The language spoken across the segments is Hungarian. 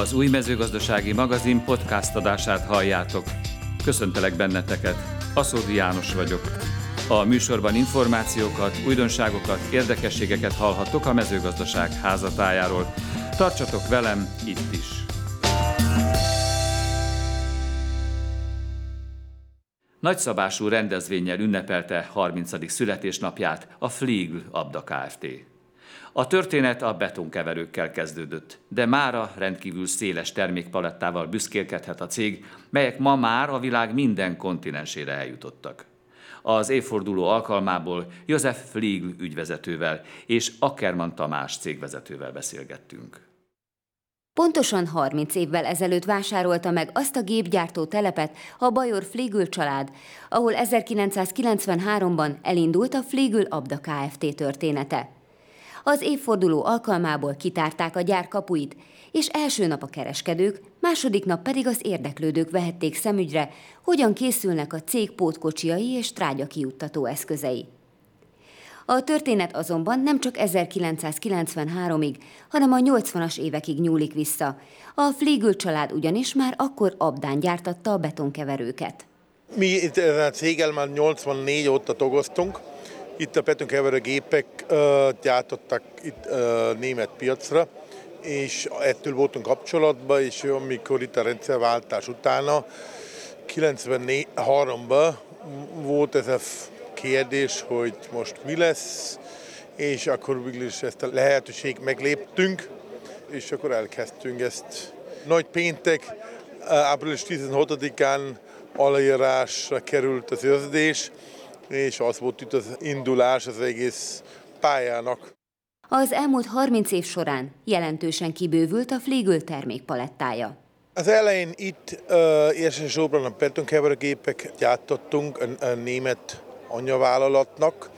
Az új mezőgazdasági magazin podcast adását halljátok. Köszöntelek benneteket, Aszódi János vagyok. A műsorban információkat, újdonságokat, érdekességeket hallhattok a mezőgazdaság házatájáról. Tartsatok velem itt is! Nagyszabású rendezvényel ünnepelte 30. születésnapját a Fliegl Abda Kft. A történet a betonkeverőkkel kezdődött, de mára rendkívül széles termékpalettával büszkélkedhet a cég, melyek ma már a világ minden kontinensére eljutottak. Az évforduló alkalmából József Fliegl ügyvezetővel és Ackermann Tamás cégvezetővel beszélgettünk. Pontosan 30 évvel ezelőtt vásárolta meg azt a gépgyártó telepet a Bajor Fliegl család, ahol 1993-ban elindult a Fliegl Abda Kft. története. Az évforduló alkalmából kitárták a gyár kapuit, és első nap a kereskedők, második nap pedig az érdeklődők vehették szemügyre, hogyan készülnek a cég pótkocsiai és trágya kiuttató eszközei. A történet azonban nem csak 1993-ig, hanem a 80-as évekig nyúlik vissza. A Fliegl család ugyanis már akkor abdán gyártatta a betonkeverőket. Mi itt a céggel már 84 óta dolgoztunk. Itt a betonkeverő gépek gyártottak itt uh, német piacra, és ettől voltunk kapcsolatban, és amikor itt a rendszerváltás utána, 93-ban volt ez a kérdés, hogy most mi lesz, és akkor végül is ezt a lehetőség megléptünk, és akkor elkezdtünk ezt. Nagy péntek, április 16-án aláírásra került az őrzés, és az volt itt az indulás az egész pályának. Az elmúlt 30 év során jelentősen kibővült a Fliegl termékpalettája. Az elején itt uh, elsősorban a betonkeverőgépek gyártottunk a, a német anyavállalatnak,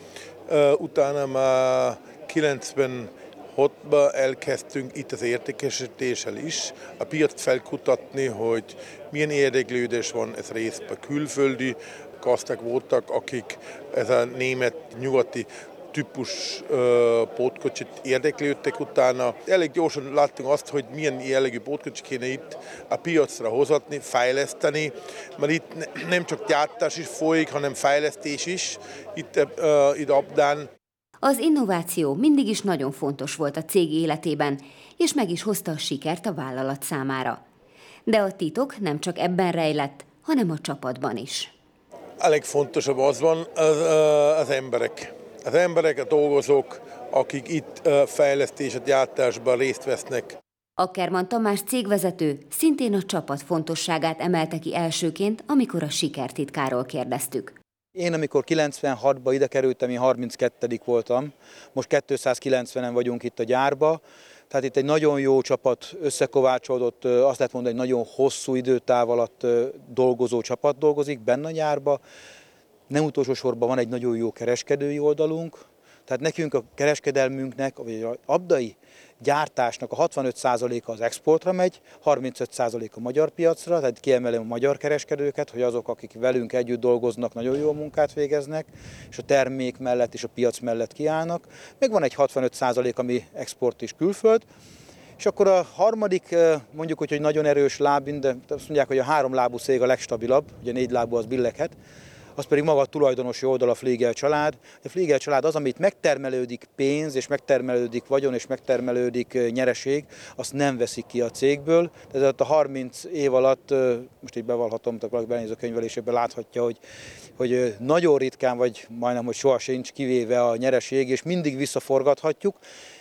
uh, utána már 96-ban elkezdtünk itt az értékesítéssel is, a piac felkutatni, hogy milyen érdeklődés van ez részben külföldi gazdák voltak, akik ez a német nyugati típus uh, pótkocsit érdeklődtek utána. Elég gyorsan láttunk azt, hogy milyen jellegű pótkocsit kéne itt a piacra hozatni, fejleszteni, mert itt nem csak gyártás is folyik, hanem fejlesztés is itt, uh, itt Abdán. Az innováció mindig is nagyon fontos volt a cég életében, és meg is hozta a sikert a vállalat számára. De a titok nem csak ebben rejlett, hanem a csapatban is. A legfontosabb az van az, az emberek az emberek, a dolgozók, akik itt fejlesztés, a gyártásban részt vesznek. Ackermann Tamás cégvezető szintén a csapat fontosságát emelte ki elsőként, amikor a sikertitkáról kérdeztük. Én amikor 96-ba ide kerültem, én 32 voltam, most 290-en vagyunk itt a gyárba, tehát itt egy nagyon jó csapat összekovácsolódott, azt lehet mondani, egy nagyon hosszú időtáv alatt dolgozó csapat dolgozik benne a gyárba, nem utolsó sorban van egy nagyon jó kereskedői oldalunk, tehát nekünk a kereskedelmünknek, vagy a abdai gyártásnak a 65%-a az exportra megy, 35% a magyar piacra, tehát kiemelem a magyar kereskedőket, hogy azok, akik velünk együtt dolgoznak, nagyon jó munkát végeznek, és a termék mellett és a piac mellett kiállnak. Meg van egy 65% ami export és külföld, és akkor a harmadik, mondjuk, hogy nagyon erős láb, de azt mondják, hogy a három lábú szég a legstabilabb, ugye négy lábú az billeghet, az pedig maga a tulajdonosi oldal a Fliegel család. A Fliegel család az, amit megtermelődik pénz, és megtermelődik vagyon, és megtermelődik nyereség, azt nem veszik ki a cégből. Tehát a 30 év alatt, most így bevallhatom, tehát valaki benéz a könyvelésében láthatja, hogy, hogy nagyon ritkán, vagy majdnem, hogy soha sincs kivéve a nyereség, és mindig visszaforgathatjuk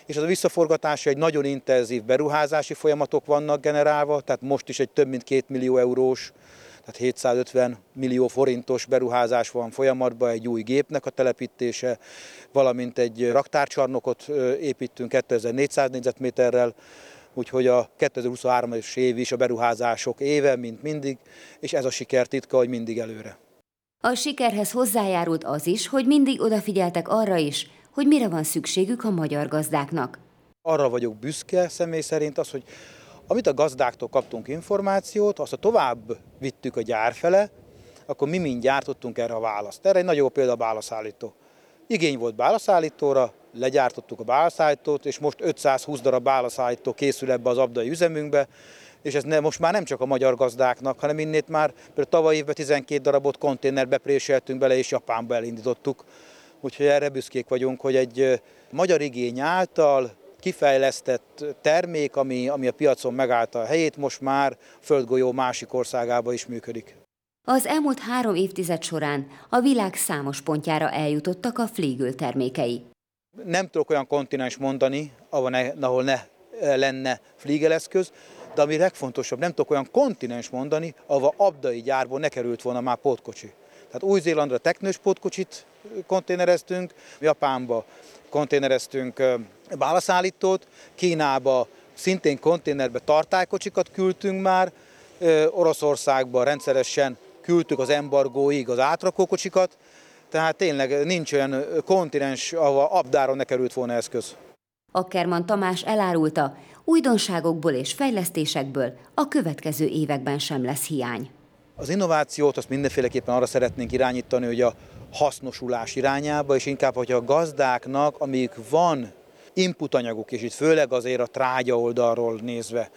és az a visszaforgatás egy nagyon intenzív beruházási folyamatok vannak generálva, tehát most is egy több mint két millió eurós tehát 750 millió forintos beruházás van folyamatban, egy új gépnek a telepítése, valamint egy raktárcsarnokot építünk 2400 négyzetméterrel, úgyhogy a 2023-as év is a beruházások éve, mint mindig, és ez a siker titka, hogy mindig előre. A sikerhez hozzájárult az is, hogy mindig odafigyeltek arra is, hogy mire van szükségük a magyar gazdáknak. Arra vagyok büszke személy szerint az, hogy amit a gazdáktól kaptunk információt, azt a tovább vittük a gyár fele, akkor mi mind gyártottunk erre a választ. Erre egy nagyon jó példa a válaszállító. Igény volt bálaszállítóra, legyártottuk a bálaszállítót, és most 520 darab bálaszállító készül ebbe az abdai üzemünkbe, és ez ne, most már nem csak a magyar gazdáknak, hanem innét már például tavaly évben 12 darabot konténerbe préseltünk bele, és Japánba elindítottuk. Úgyhogy erre büszkék vagyunk, hogy egy magyar igény által kifejlesztett termék, ami, ami a piacon megállta a helyét, most már földgolyó másik országába is működik. Az elmúlt három évtized során a világ számos pontjára eljutottak a Fliegel termékei. Nem tudok olyan kontinens mondani, ahol ne, ne lenne Fliegel eszköz, de ami legfontosabb, nem tudok olyan kontinens mondani, ahol abdai gyárból ne került volna már pótkocsi. Tehát Új-Zélandra teknős pótkocsit konténereztünk, Japánba konténereztünk bálaszállítót, Kínába szintén konténerbe tartálykocsikat küldtünk már, Oroszországba rendszeresen küldtük az embargóig az átrakókocsikat, tehát tényleg nincs olyan kontinens, ahol abdáron ne került volna eszköz. Ackerman Tamás elárulta, újdonságokból és fejlesztésekből a következő években sem lesz hiány. Az innovációt azt mindenféleképpen arra szeretnénk irányítani, hogy a hasznosulás irányába, és inkább, hogy a gazdáknak, amíg van input anyaguk, és itt főleg azért a trágya oldalról nézve,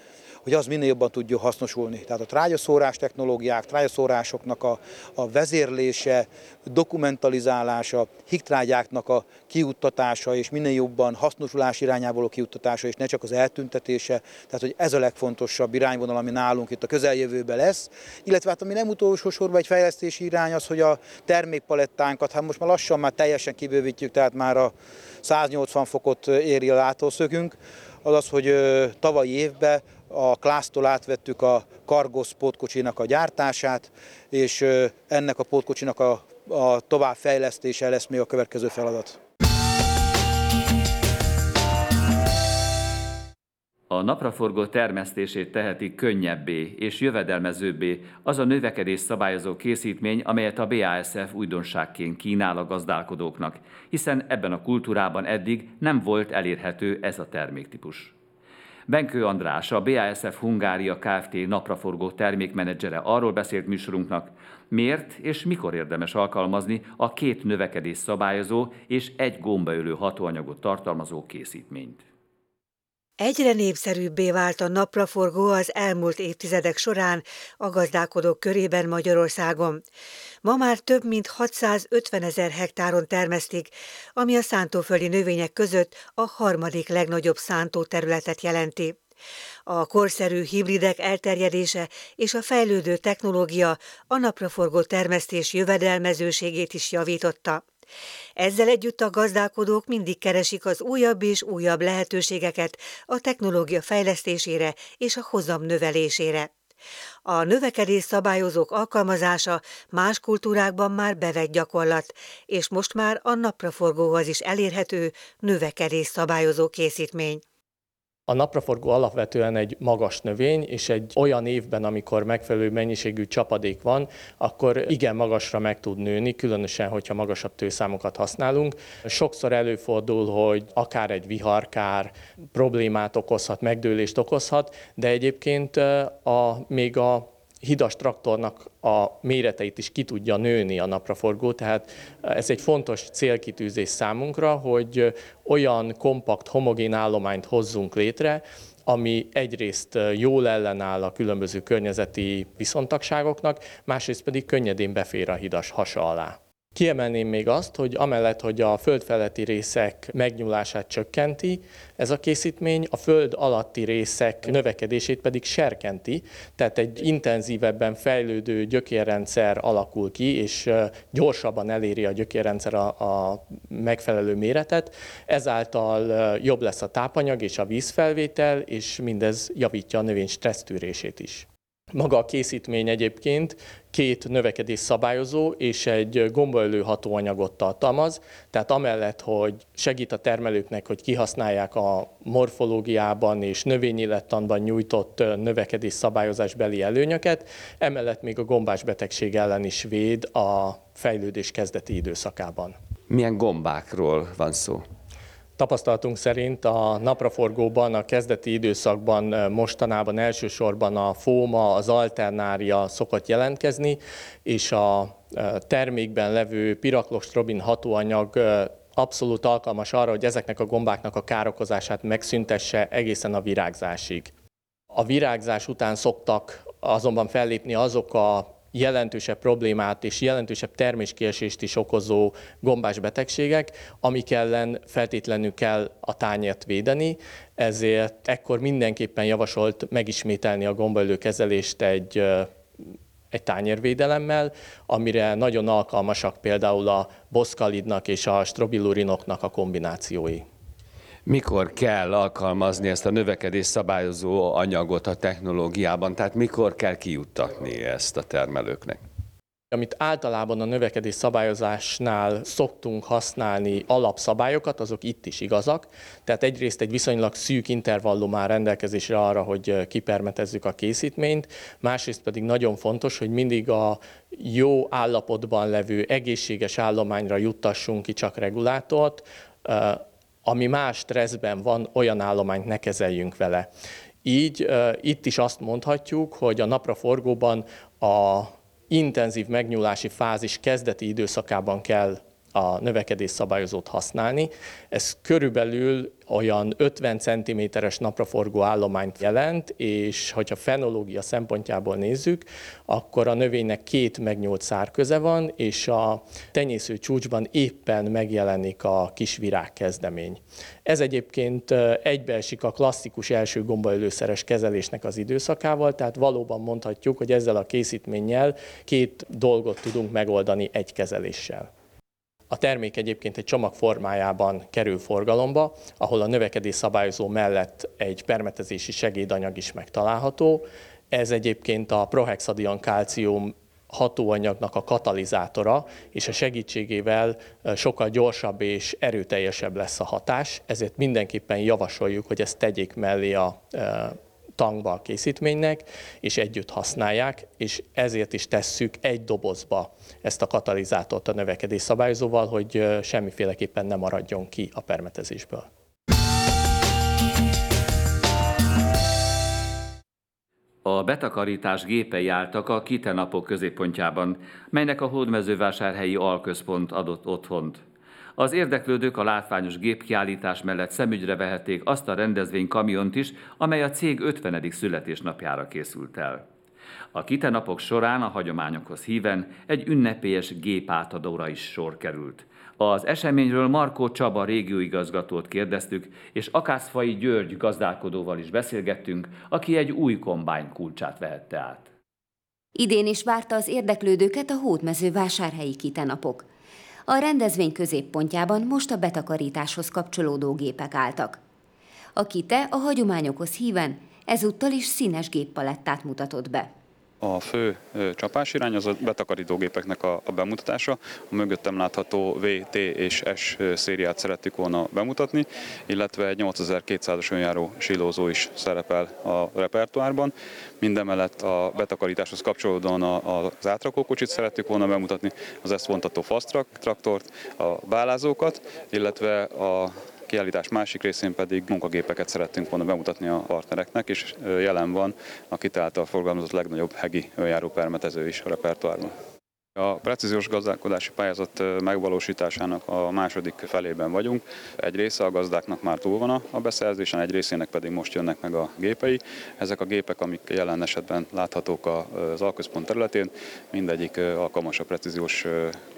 hogy az minél jobban tudja hasznosulni. Tehát a trágyaszórás technológiák, trágyaszórásoknak a, a vezérlése, dokumentalizálása, hiktrágyáknak a kiuttatása és minél jobban hasznosulás irányából a kiuttatása, és ne csak az eltüntetése. Tehát, hogy ez a legfontosabb irányvonal, ami nálunk itt a közeljövőben lesz. Illetve hát ami nem utolsó sorban egy fejlesztési irány az, hogy a termékpalettánkat, hát most már lassan már teljesen kibővítjük, tehát már a 180 fokot éri a látószögünk, az az, hogy tavalyi évben a Klásztól átvettük a Kargos pótkocsinak a gyártását, és ennek a pótkocsinak a, a továbbfejlesztése lesz még a következő feladat. A napraforgó termesztését teheti könnyebbé és jövedelmezőbbé az a növekedés szabályozó készítmény, amelyet a BASF újdonságként kínál a gazdálkodóknak, hiszen ebben a kultúrában eddig nem volt elérhető ez a terméktípus. Benkő András, a BASF Hungária Kft. napraforgó termékmenedzsere arról beszélt műsorunknak, miért és mikor érdemes alkalmazni a két növekedés szabályozó és egy gombaölő hatóanyagot tartalmazó készítményt. Egyre népszerűbbé vált a napraforgó az elmúlt évtizedek során a gazdálkodók körében Magyarországon. Ma már több mint 650 ezer hektáron termesztik, ami a szántóföldi növények között a harmadik legnagyobb szántóterületet jelenti. A korszerű hibridek elterjedése és a fejlődő technológia a napraforgó termesztés jövedelmezőségét is javította. Ezzel együtt a gazdálkodók mindig keresik az újabb és újabb lehetőségeket a technológia fejlesztésére és a hozam növelésére. A növekedés szabályozók alkalmazása más kultúrákban már bevett gyakorlat, és most már a napraforgóhoz is elérhető növekedés szabályozó készítmény. A napraforgó alapvetően egy magas növény, és egy olyan évben, amikor megfelelő mennyiségű csapadék van, akkor igen magasra meg tud nőni, különösen, hogyha magasabb tőszámokat használunk. Sokszor előfordul, hogy akár egy viharkár problémát okozhat, megdőlést okozhat, de egyébként a, még a hidas traktornak a méreteit is ki tudja nőni a napraforgó, tehát ez egy fontos célkitűzés számunkra, hogy olyan kompakt, homogén állományt hozzunk létre, ami egyrészt jól ellenáll a különböző környezeti viszontagságoknak, másrészt pedig könnyedén befér a hidas hasa alá. Kiemelném még azt, hogy amellett, hogy a földfeletti részek megnyúlását csökkenti, ez a készítmény a föld alatti részek növekedését pedig serkenti, tehát egy intenzívebben fejlődő gyökérrendszer alakul ki, és gyorsabban eléri a gyökérrendszer a, a megfelelő méretet, ezáltal jobb lesz a tápanyag és a vízfelvétel, és mindez javítja a növény stressztűrését is. Maga a készítmény egyébként két növekedés szabályozó és egy gombaölő hatóanyagot tartalmaz, tehát amellett, hogy segít a termelőknek, hogy kihasználják a morfológiában és növényélettanban nyújtott növekedés szabályozásbeli előnyöket, emellett még a gombás betegség ellen is véd a fejlődés kezdeti időszakában. Milyen gombákról van szó? Tapasztalatunk szerint a napraforgóban a kezdeti időszakban mostanában elsősorban a fóma, az alternária szokott jelentkezni, és a termékben levő piraklostrobin hatóanyag abszolút alkalmas arra, hogy ezeknek a gombáknak a károkozását megszüntesse egészen a virágzásig. A virágzás után szoktak azonban fellépni azok a jelentősebb problémát és jelentősebb terméskiesést is okozó gombás betegségek, amik ellen feltétlenül kell a tányért védeni, ezért ekkor mindenképpen javasolt megismételni a gombaölő kezelést egy egy tányérvédelemmel, amire nagyon alkalmasak például a boszkalidnak és a strobilurinoknak a kombinációi. Mikor kell alkalmazni ezt a növekedés szabályozó anyagot a technológiában, tehát mikor kell kijuttatni ezt a termelőknek? Amit általában a növekedés szabályozásnál szoktunk használni alapszabályokat, azok itt is igazak. Tehát egyrészt egy viszonylag szűk intervallum áll rendelkezésre arra, hogy kipermetezzük a készítményt, másrészt pedig nagyon fontos, hogy mindig a jó állapotban levő egészséges állományra juttassunk ki csak regulátort, ami más stresszben van, olyan állományt ne kezeljünk vele. Így itt is azt mondhatjuk, hogy a napraforgóban a intenzív megnyúlási fázis kezdeti időszakában kell a növekedés szabályozót használni. Ez körülbelül olyan 50 cm-es napraforgó állományt jelent, és hogyha fenológia szempontjából nézzük, akkor a növénynek két megnyúlt szárköze van, és a tenyésző csúcsban éppen megjelenik a kis virágkezdemény. Ez egyébként egybeesik a klasszikus első gombaölőszeres kezelésnek az időszakával, tehát valóban mondhatjuk, hogy ezzel a készítménnyel két dolgot tudunk megoldani egy kezeléssel. A termék egyébként egy csomag formájában kerül forgalomba, ahol a növekedés szabályozó mellett egy permetezési segédanyag is megtalálható. Ez egyébként a prohexadion kálcium hatóanyagnak a katalizátora, és a segítségével sokkal gyorsabb és erőteljesebb lesz a hatás, ezért mindenképpen javasoljuk, hogy ezt tegyék mellé a tankba a készítménynek, és együtt használják, és ezért is tesszük egy dobozba ezt a katalizátort a növekedés szabályozóval, hogy semmiféleképpen nem maradjon ki a permetezésből. A betakarítás gépei álltak a kitenapok középpontjában, melynek a hódmezővásárhelyi alközpont adott otthont. Az érdeklődők a látványos gépkiállítás mellett szemügyre vehették azt a rendezvénykamiont is, amely a cég 50. születésnapjára készült el. A kitenapok során a hagyományokhoz híven egy ünnepélyes gépátadóra is sor került. Az eseményről Markó Csaba régióigazgatót kérdeztük, és Akászfai György gazdálkodóval is beszélgettünk, aki egy új kombány kulcsát vehette át. Idén is várta az érdeklődőket a hódmező vásárhelyi kitenapok. A rendezvény középpontjában most a betakarításhoz kapcsolódó gépek álltak. A KITE a hagyományokhoz híven ezúttal is színes géppalettát mutatott be. A fő csapásirány az a betakarítógépeknek a, bemutatása. A mögöttem látható V, T és S szériát szerettük volna bemutatni, illetve egy 8200-as önjáró silózó is szerepel a repertoárban. Mindemellett a betakarításhoz kapcsolódóan az átrakókocsit szerettük volna bemutatni, az ezt vontató fast traktort, a bálázókat, illetve a kiállítás másik részén pedig munkagépeket szerettünk volna bemutatni a partnereknek, és jelen van a kitáltal forgalmazott legnagyobb hegi önjáró permetező is a repertoárban. A precíziós gazdálkodási pályázat megvalósításának a második felében vagyunk. Egy része a gazdáknak már túl van a beszerzésen, egy részének pedig most jönnek meg a gépei. Ezek a gépek, amik jelen esetben láthatók az alközpont területén, mindegyik alkalmas a precíziós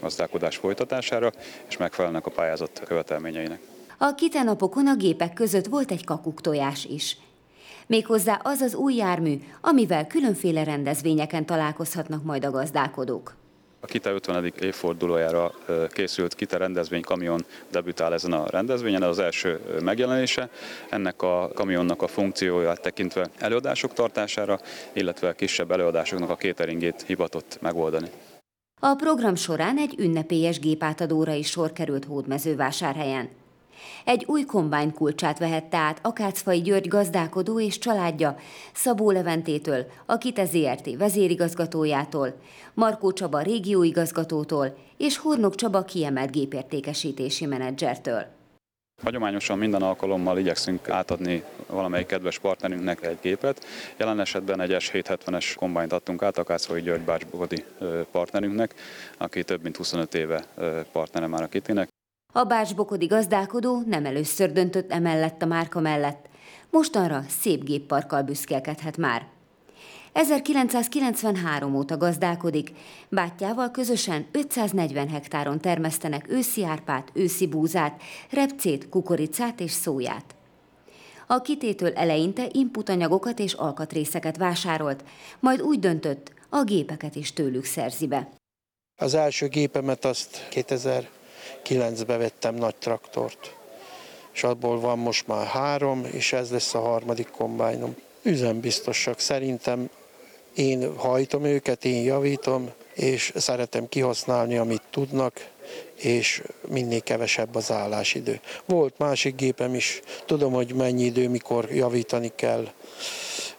gazdálkodás folytatására, és megfelelnek a pályázat követelményeinek. A kitenapokon a gépek között volt egy kakuktojás is. Méghozzá az az új jármű, amivel különféle rendezvényeken találkozhatnak majd a gazdálkodók. A KITA 50. évfordulójára készült KITA rendezvény kamion debütál ezen a rendezvényen, ez az első megjelenése. Ennek a kamionnak a funkcióját tekintve előadások tartására, illetve kisebb előadásoknak a kéteringét hivatott megoldani. A program során egy ünnepélyes gépátadóra is sor került Hódmezővásárhelyen. Egy új kombány kulcsát vehette át Akácfai György gazdálkodó és családja Szabó Leventétől, a Kite ZRT vezérigazgatójától, Markó Csaba régióigazgatótól és Hornok Csaba kiemelt gépértékesítési menedzsertől. Hagyományosan minden alkalommal igyekszünk átadni valamelyik kedves partnerünknek egy gépet. Jelen esetben egy S770-es kombányt adtunk át Akászfai György Bácsbogodi partnerünknek, aki több mint 25 éve partnere már a Kitének. A bácsbokodi gazdálkodó nem először döntött emellett a márka mellett. Mostanra szép gépparkkal büszkélkedhet már. 1993 óta gazdálkodik, bátyjával közösen 540 hektáron termesztenek őszi árpát, őszi búzát, repcét, kukoricát és szóját. A kitétől eleinte inputanyagokat és alkatrészeket vásárolt, majd úgy döntött, a gépeket is tőlük szerzi be. Az első gépemet azt 2009-ben vettem nagy traktort, és abból van most már három, és ez lesz a harmadik kombájnom. Üzembiztosak. Szerintem én hajtom őket, én javítom, és szeretem kihasználni, amit tudnak, és minél kevesebb az állásidő. Volt másik gépem is, tudom, hogy mennyi idő, mikor javítani kell,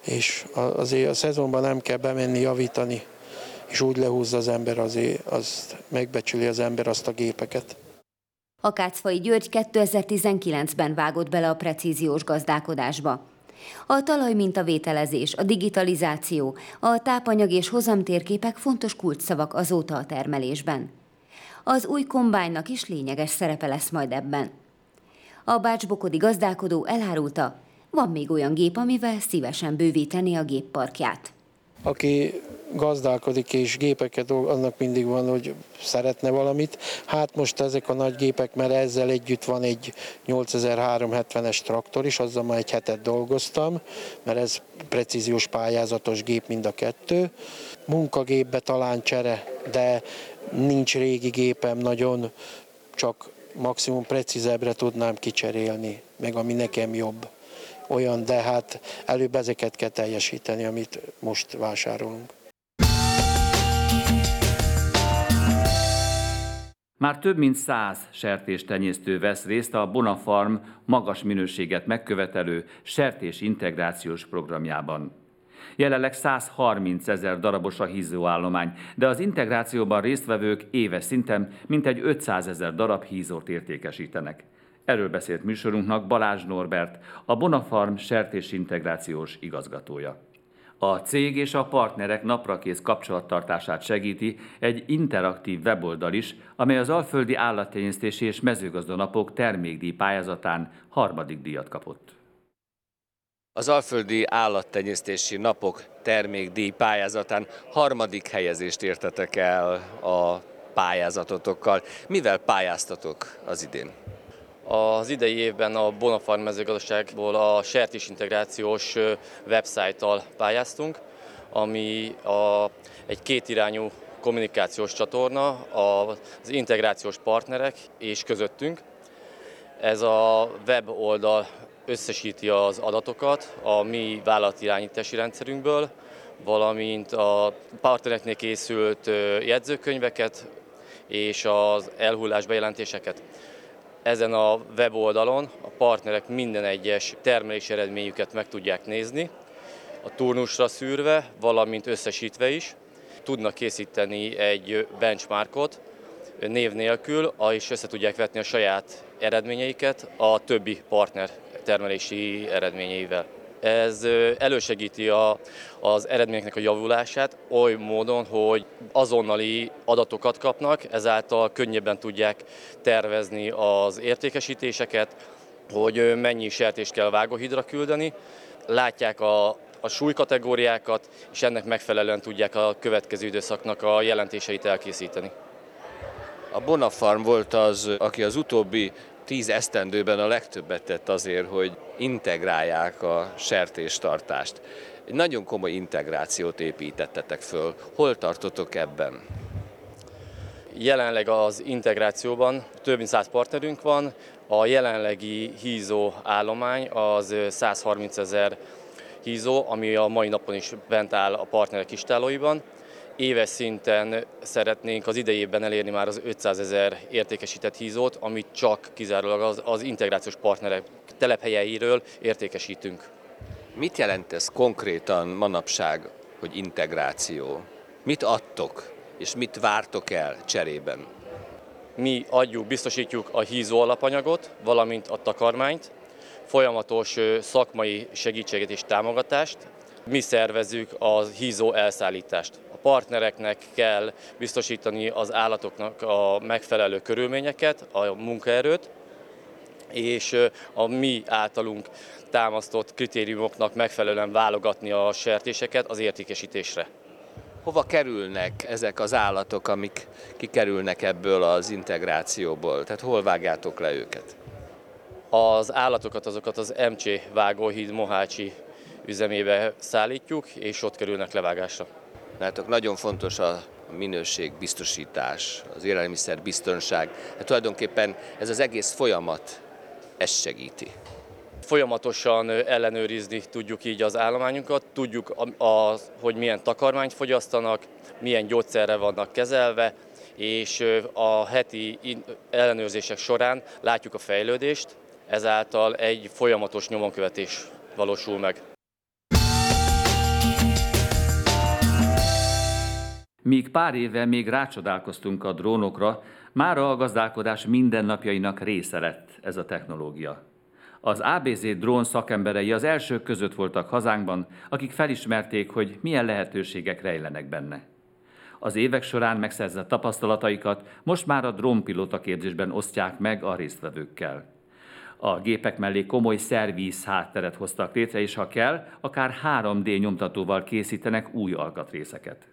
és azért a szezonban nem kell bemenni javítani, és úgy lehúzza az ember, azért azt megbecsüli az ember azt a gépeket. A Kácfai György 2019-ben vágott bele a precíziós gazdálkodásba. A talajmintavételezés, a digitalizáció, a tápanyag és hozamtérképek fontos kulcsszavak azóta a termelésben. Az új kombánynak is lényeges szerepe lesz majd ebben. A bácsbokodi gazdálkodó elárulta, van még olyan gép, amivel szívesen bővíteni a gépparkját. Aki gazdálkodik és gépeket, annak mindig van, hogy szeretne valamit. Hát most ezek a nagy gépek, mert ezzel együtt van egy 8370-es traktor is, azzal már egy hetet dolgoztam, mert ez precíziós pályázatos gép mind a kettő. Munkagépbe talán csere, de nincs régi gépem nagyon, csak maximum precízebbre tudnám kicserélni, meg ami nekem jobb olyan, de hát előbb ezeket kell teljesíteni, amit most vásárolunk. Már több mint száz sertéstenyésztő vesz részt a Bonafarm magas minőséget megkövetelő sertés integrációs programjában. Jelenleg 130 ezer darabos a hízóállomány, de az integrációban résztvevők éves szinten mintegy 500 ezer darab hízót értékesítenek. Erről beszélt műsorunknak Balázs Norbert, a Bonafarm sertés integrációs igazgatója. A cég és a partnerek naprakész kapcsolattartását segíti egy interaktív weboldal is, amely az Alföldi Állattenyésztési és Mezőgazdanapok termékdíj pályázatán harmadik díjat kapott. Az Alföldi Állattenyésztési Napok termékdíj pályázatán harmadik helyezést értetek el a pályázatotokkal. Mivel pályáztatok az idén? Az idei évben a Bonafarm mezőgazdaságból a sertés integrációs websájttal pályáztunk, ami a, egy kétirányú kommunikációs csatorna az integrációs partnerek és közöttünk. Ez a web oldal összesíti az adatokat a mi vállalatirányítási rendszerünkből, valamint a partnereknél készült jegyzőkönyveket és az elhullás bejelentéseket. Ezen a weboldalon a partnerek minden egyes termelési eredményüket meg tudják nézni, a turnusra szűrve, valamint összesítve is. Tudnak készíteni egy benchmarkot név nélkül, és össze tudják vetni a saját eredményeiket a többi partner termelési eredményeivel. Ez elősegíti a, az eredményeknek a javulását oly módon, hogy azonnali adatokat kapnak, ezáltal könnyebben tudják tervezni az értékesítéseket, hogy mennyi sertést kell vágóhidra küldeni, látják a, a súlykategóriákat, és ennek megfelelően tudják a következő időszaknak a jelentéseit elkészíteni. A Bonafarm volt az, aki az utóbbi tíz esztendőben a legtöbbet tett azért, hogy integrálják a sertéstartást. Egy nagyon komoly integrációt építettetek föl. Hol tartotok ebben? Jelenleg az integrációban több mint 100 partnerünk van, a jelenlegi hízó állomány az 130 ezer hízó, ami a mai napon is bent áll a partnerek istálóiban éves szinten szeretnénk az idejében elérni már az 500 ezer értékesített hízót, amit csak kizárólag az, az integrációs partnerek telephelyeiről értékesítünk. Mit jelent ez konkrétan manapság, hogy integráció? Mit adtok, és mit vártok el cserében? Mi adjuk, biztosítjuk a hízó alapanyagot, valamint a takarmányt, folyamatos szakmai segítséget és támogatást, Mi szervezzük a hízó elszállítást. Partnereknek kell biztosítani az állatoknak a megfelelő körülményeket, a munkaerőt, és a mi általunk támasztott kritériumoknak megfelelően válogatni a sertéseket az értékesítésre. Hova kerülnek ezek az állatok, amik kikerülnek ebből az integrációból? Tehát hol vágjátok le őket? Az állatokat azokat az MC Vágóhíd Mohácsi üzemébe szállítjuk, és ott kerülnek levágásra. Látok, nagyon fontos a minőség biztosítás, az élelmiszer biztonság. Hát tulajdonképpen ez az egész folyamat ezt segíti. Folyamatosan ellenőrizni tudjuk így az állományunkat, tudjuk, a, a, hogy milyen takarmányt fogyasztanak, milyen gyógyszerre vannak kezelve, és a heti ellenőrzések során látjuk a fejlődést, ezáltal egy folyamatos nyomonkövetés valósul meg. Míg pár éve még rácsodálkoztunk a drónokra, mára a gazdálkodás mindennapjainak része lett ez a technológia. Az ABZ drón szakemberei az elsők között voltak hazánkban, akik felismerték, hogy milyen lehetőségek rejlenek benne. Az évek során megszerzett tapasztalataikat most már a drónpilóta képzésben osztják meg a résztvevőkkel. A gépek mellé komoly szervíz hátteret hoztak létre, és ha kell, akár 3D nyomtatóval készítenek új alkatrészeket.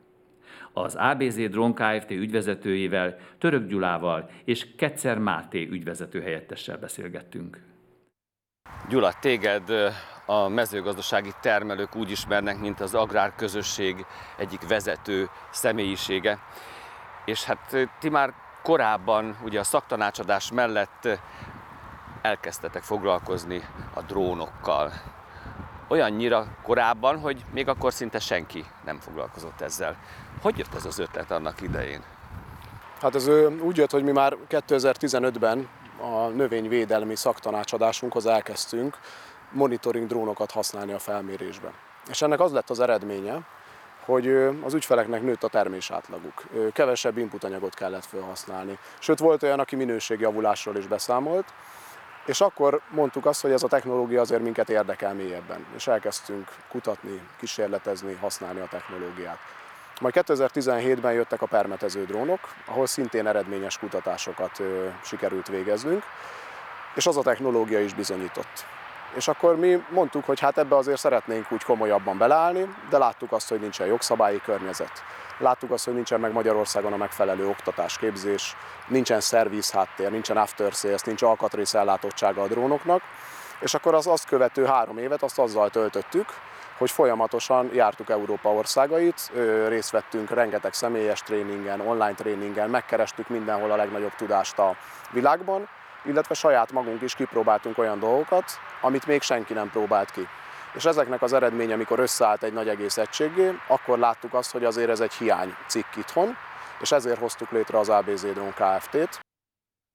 Az ABZ Drone Kft. ügyvezetőjével, Török Gyulával és Ketszer Máté ügyvezető helyettessel beszélgettünk. Gyula, téged a mezőgazdasági termelők úgy ismernek, mint az agrárközösség egyik vezető személyisége. És hát ti már korábban ugye a szaktanácsadás mellett elkezdtetek foglalkozni a drónokkal. Olyannyira korábban, hogy még akkor szinte senki nem foglalkozott ezzel. Hogy jött ez az ötlet annak idején? Hát ez úgy jött, hogy mi már 2015-ben a növényvédelmi szaktanácsadásunkhoz elkezdtünk monitoring drónokat használni a felmérésben. És ennek az lett az eredménye, hogy az ügyfeleknek nőtt a termés átlaguk. Kevesebb inputanyagot kellett felhasználni. Sőt, volt olyan, aki minőségjavulásról is beszámolt, és akkor mondtuk azt, hogy ez a technológia azért minket érdekel mélyebben, és elkezdtünk kutatni, kísérletezni, használni a technológiát. Majd 2017-ben jöttek a permetező drónok, ahol szintén eredményes kutatásokat sikerült végeznünk, és az a technológia is bizonyított. És akkor mi mondtuk, hogy hát ebbe azért szeretnénk úgy komolyabban beleállni, de láttuk azt, hogy nincsen jogszabályi környezet. Láttuk azt, hogy nincsen meg Magyarországon a megfelelő oktatás, képzés, nincsen szerviz háttér, nincsen after sales, nincs alkatrész ellátottsága a drónoknak. És akkor az azt követő három évet azt azzal töltöttük, hogy folyamatosan jártuk Európa országait, részt vettünk rengeteg személyes tréningen, online tréningen, megkerestük mindenhol a legnagyobb tudást a világban, illetve saját magunk is kipróbáltunk olyan dolgokat, amit még senki nem próbált ki. És ezeknek az eredménye, amikor összeállt egy nagy egész egységé, akkor láttuk azt, hogy azért ez egy hiány cikk itthon, és ezért hoztuk létre az ABZ Drone Kft-t.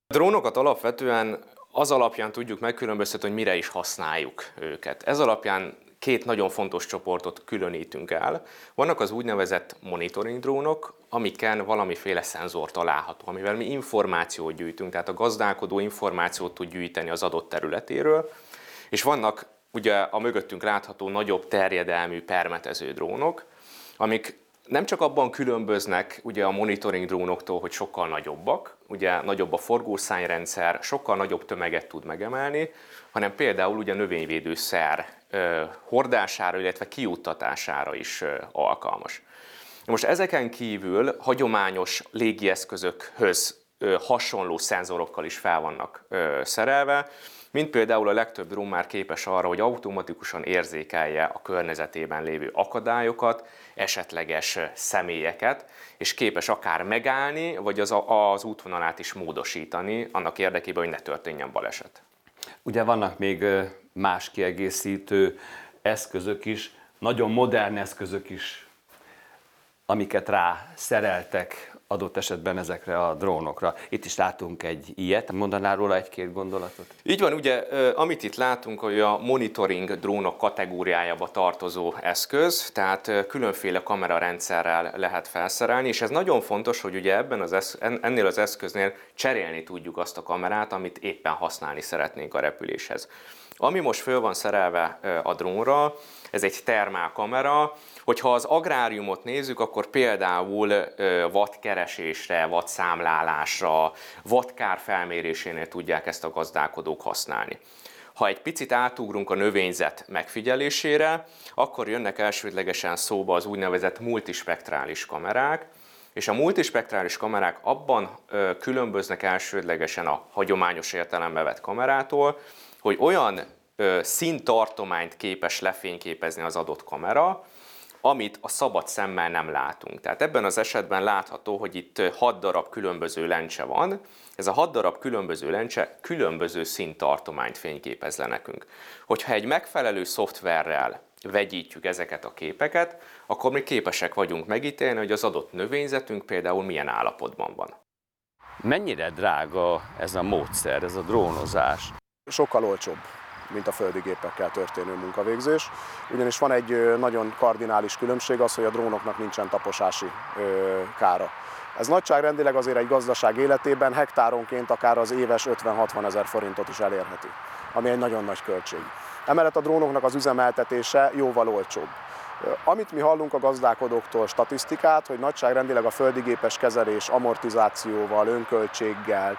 A drónokat alapvetően az alapján tudjuk megkülönböztetni, hogy mire is használjuk őket. Ez alapján két nagyon fontos csoportot különítünk el. Vannak az úgynevezett monitoring drónok, amiken valamiféle szenzor található, amivel mi információt gyűjtünk, tehát a gazdálkodó információt tud gyűjteni az adott területéről, és vannak ugye a mögöttünk látható nagyobb terjedelmű permetező drónok, amik nem csak abban különböznek ugye a monitoring drónoktól, hogy sokkal nagyobbak, ugye nagyobb a forgószányrendszer, sokkal nagyobb tömeget tud megemelni, hanem például ugye növényvédőszer hordására, illetve kiuttatására is alkalmas. Most ezeken kívül hagyományos légieszközökhöz hasonló szenzorokkal is fel vannak szerelve, mint például a legtöbb drón már képes arra, hogy automatikusan érzékelje a környezetében lévő akadályokat, esetleges személyeket, és képes akár megállni, vagy az, az útvonalát is módosítani, annak érdekében, hogy ne történjen baleset. Ugye vannak még más kiegészítő eszközök is, nagyon modern eszközök is, amiket rá szereltek adott esetben ezekre a drónokra. Itt is látunk egy ilyet, mondanál róla egy-két gondolatot? Így van, ugye amit itt látunk, hogy a monitoring drónok kategóriájába tartozó eszköz, tehát különféle kamerarendszerrel lehet felszerelni, és ez nagyon fontos, hogy ugye ebben az esz- ennél az eszköznél cserélni tudjuk azt a kamerát, amit éppen használni szeretnénk a repüléshez. Ami most föl van szerelve a drónra, ez egy termálkamera, hogyha az agráriumot nézzük, akkor például wattkeresésre, wattszámlálásra, wattkár felmérésénél tudják ezt a gazdálkodók használni. Ha egy picit átugrunk a növényzet megfigyelésére, akkor jönnek elsődlegesen szóba az úgynevezett multispektrális kamerák, és a multispektrális kamerák abban különböznek elsődlegesen a hagyományos értelembe vett kamerától, hogy olyan színtartományt képes lefényképezni az adott kamera, amit a szabad szemmel nem látunk. Tehát ebben az esetben látható, hogy itt 6 darab különböző lencse van, ez a 6 darab különböző lencse különböző színtartományt fényképez le nekünk. Hogyha egy megfelelő szoftverrel vegyítjük ezeket a képeket, akkor mi képesek vagyunk megítélni, hogy az adott növényzetünk például milyen állapotban van. Mennyire drága ez a módszer, ez a drónozás? Sokkal olcsóbb mint a földi gépekkel történő munkavégzés. Ugyanis van egy nagyon kardinális különbség az, hogy a drónoknak nincsen taposási kára. Ez nagyságrendileg azért egy gazdaság életében hektáronként akár az éves 50-60 ezer forintot is elérheti, ami egy nagyon nagy költség. Emellett a drónoknak az üzemeltetése jóval olcsóbb. Amit mi hallunk a gazdálkodóktól statisztikát, hogy nagyságrendileg a földigépes kezelés amortizációval, önköltséggel,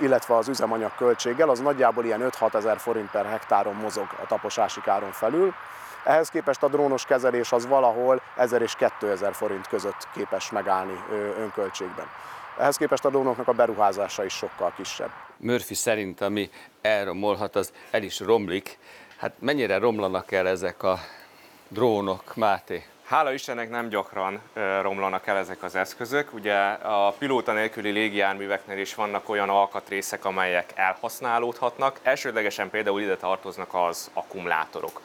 illetve az üzemanyag költséggel, az nagyjából ilyen 5-6 ezer forint per hektáron mozog a taposási káron felül. Ehhez képest a drónos kezelés az valahol 1000 és 2000 forint között képes megállni önköltségben. Ehhez képest a drónoknak a beruházása is sokkal kisebb. Murphy szerint, ami elromolhat, az el is romlik. Hát mennyire romlanak el ezek a drónok, Máté? Hála Istennek nem gyakran romlanak el ezek az eszközök. Ugye a pilóta nélküli légijárműveknél is vannak olyan alkatrészek, amelyek elhasználódhatnak. Elsődlegesen például ide tartoznak az akkumulátorok.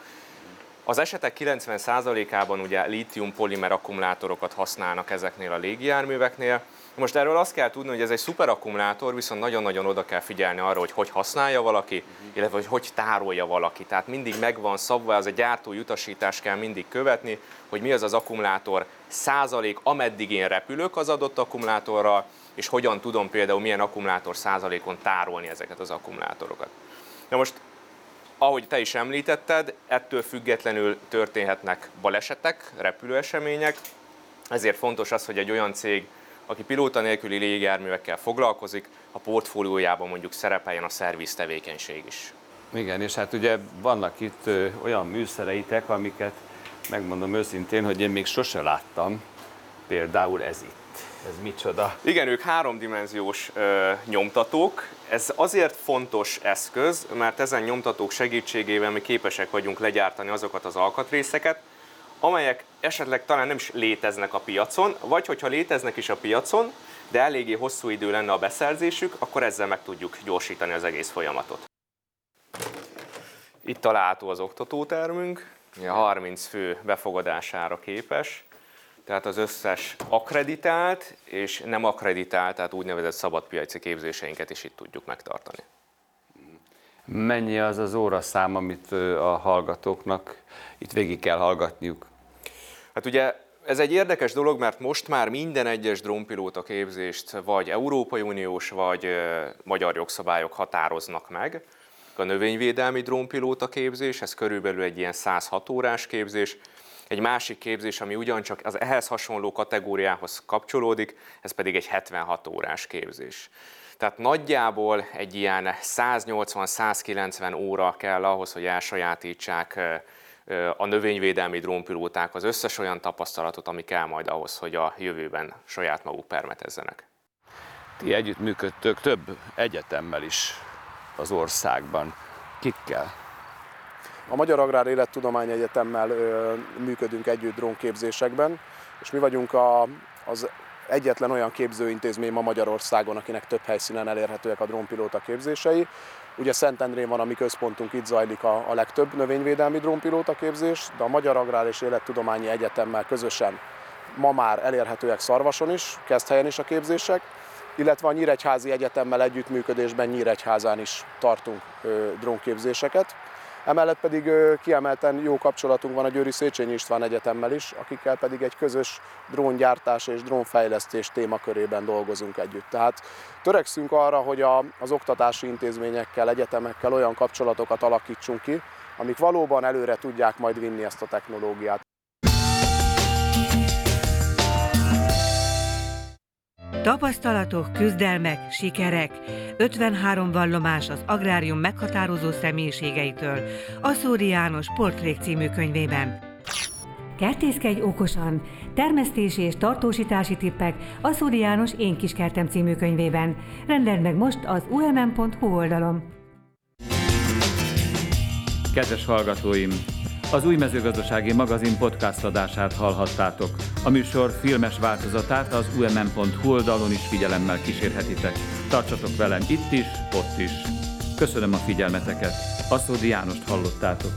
Az esetek 90%-ában ugye lítium-polimer akkumulátorokat használnak ezeknél a légijárműveknél, most erről azt kell tudni, hogy ez egy szuperakkumulátor, viszont nagyon-nagyon oda kell figyelni arra, hogy hogy használja valaki, illetve hogy hogy tárolja valaki. Tehát mindig megvan szabva, az a gyártói utasítás kell mindig követni, hogy mi az az akkumulátor százalék, ameddig én repülök az adott akkumulátorral, és hogyan tudom például milyen akkumulátor százalékon tárolni ezeket az akkumulátorokat. Na most, ahogy te is említetted, ettől függetlenül történhetnek balesetek, repülőesemények, ezért fontos az, hogy egy olyan cég, aki pilóta nélküli légijárművekkel foglalkozik, a portfóliójában mondjuk szerepeljen a szerviz tevékenység is. Igen, és hát ugye vannak itt olyan műszereitek, amiket megmondom őszintén, hogy én még sose láttam, például ez itt. Ez micsoda? Igen, ők háromdimenziós ö, nyomtatók. Ez azért fontos eszköz, mert ezen nyomtatók segítségével mi képesek vagyunk legyártani azokat az alkatrészeket, amelyek esetleg talán nem is léteznek a piacon, vagy hogyha léteznek is a piacon, de eléggé hosszú idő lenne a beszerzésük, akkor ezzel meg tudjuk gyorsítani az egész folyamatot. Itt található az oktatótermünk, 30 fő befogadására képes, tehát az összes akreditált és nem akreditált, tehát úgynevezett szabadpiaci képzéseinket is itt tudjuk megtartani. Mennyi az az óraszám, amit a hallgatóknak itt végig kell hallgatniuk? Hát ugye ez egy érdekes dolog, mert most már minden egyes drónpilóta képzést vagy Európai Uniós, vagy magyar jogszabályok határoznak meg. A növényvédelmi drónpilóta képzés, ez körülbelül egy ilyen 106 órás képzés. Egy másik képzés, ami ugyancsak az ehhez hasonló kategóriához kapcsolódik, ez pedig egy 76 órás képzés. Tehát nagyjából egy ilyen 180-190 óra kell ahhoz, hogy elsajátítsák a növényvédelmi drónpilóták az összes olyan tapasztalatot, ami kell majd ahhoz, hogy a jövőben saját maguk permetezzenek. Ti együttműködtök több egyetemmel is az országban. Kikkel? A Magyar Agrár Élettudomány Egyetemmel ö, működünk együtt drónképzésekben, és mi vagyunk a, az egyetlen olyan képzőintézmény ma Magyarországon, akinek több helyszínen elérhetőek a drónpilóta képzései. Ugye Szentendrén van a mi központunk, itt zajlik a, a legtöbb növényvédelmi drónpilóta képzés, de a Magyar Agrár és Élettudományi Egyetemmel közösen ma már elérhetőek Szarvason is, Kezdhelyen is a képzések, illetve a Nyíregyházi Egyetemmel együttműködésben Nyíregyházán is tartunk drónképzéseket. Emellett pedig kiemelten jó kapcsolatunk van a Győri Széchenyi István Egyetemmel is, akikkel pedig egy közös dróngyártás és drónfejlesztés témakörében dolgozunk együtt. Tehát törekszünk arra, hogy a, az oktatási intézményekkel, egyetemekkel olyan kapcsolatokat alakítsunk ki, amik valóban előre tudják majd vinni ezt a technológiát. Tapasztalatok, küzdelmek, sikerek. 53 vallomás az agrárium meghatározó személyiségeitől. Aszóri János Portrék című könyvében. Kertészkedj okosan! Termesztési és tartósítási tippek Aszóri János Én kis kertem című könyvében. Rendeld meg most az umm.hu oldalon. Kedves hallgatóim! Az új mezőgazdasági magazin podcast adását hallhattátok. A műsor filmes változatát az umm.hu oldalon is figyelemmel kísérhetitek. Tartsatok velem itt is, ott is. Köszönöm a figyelmeteket. Aszódi Jánost hallottátok.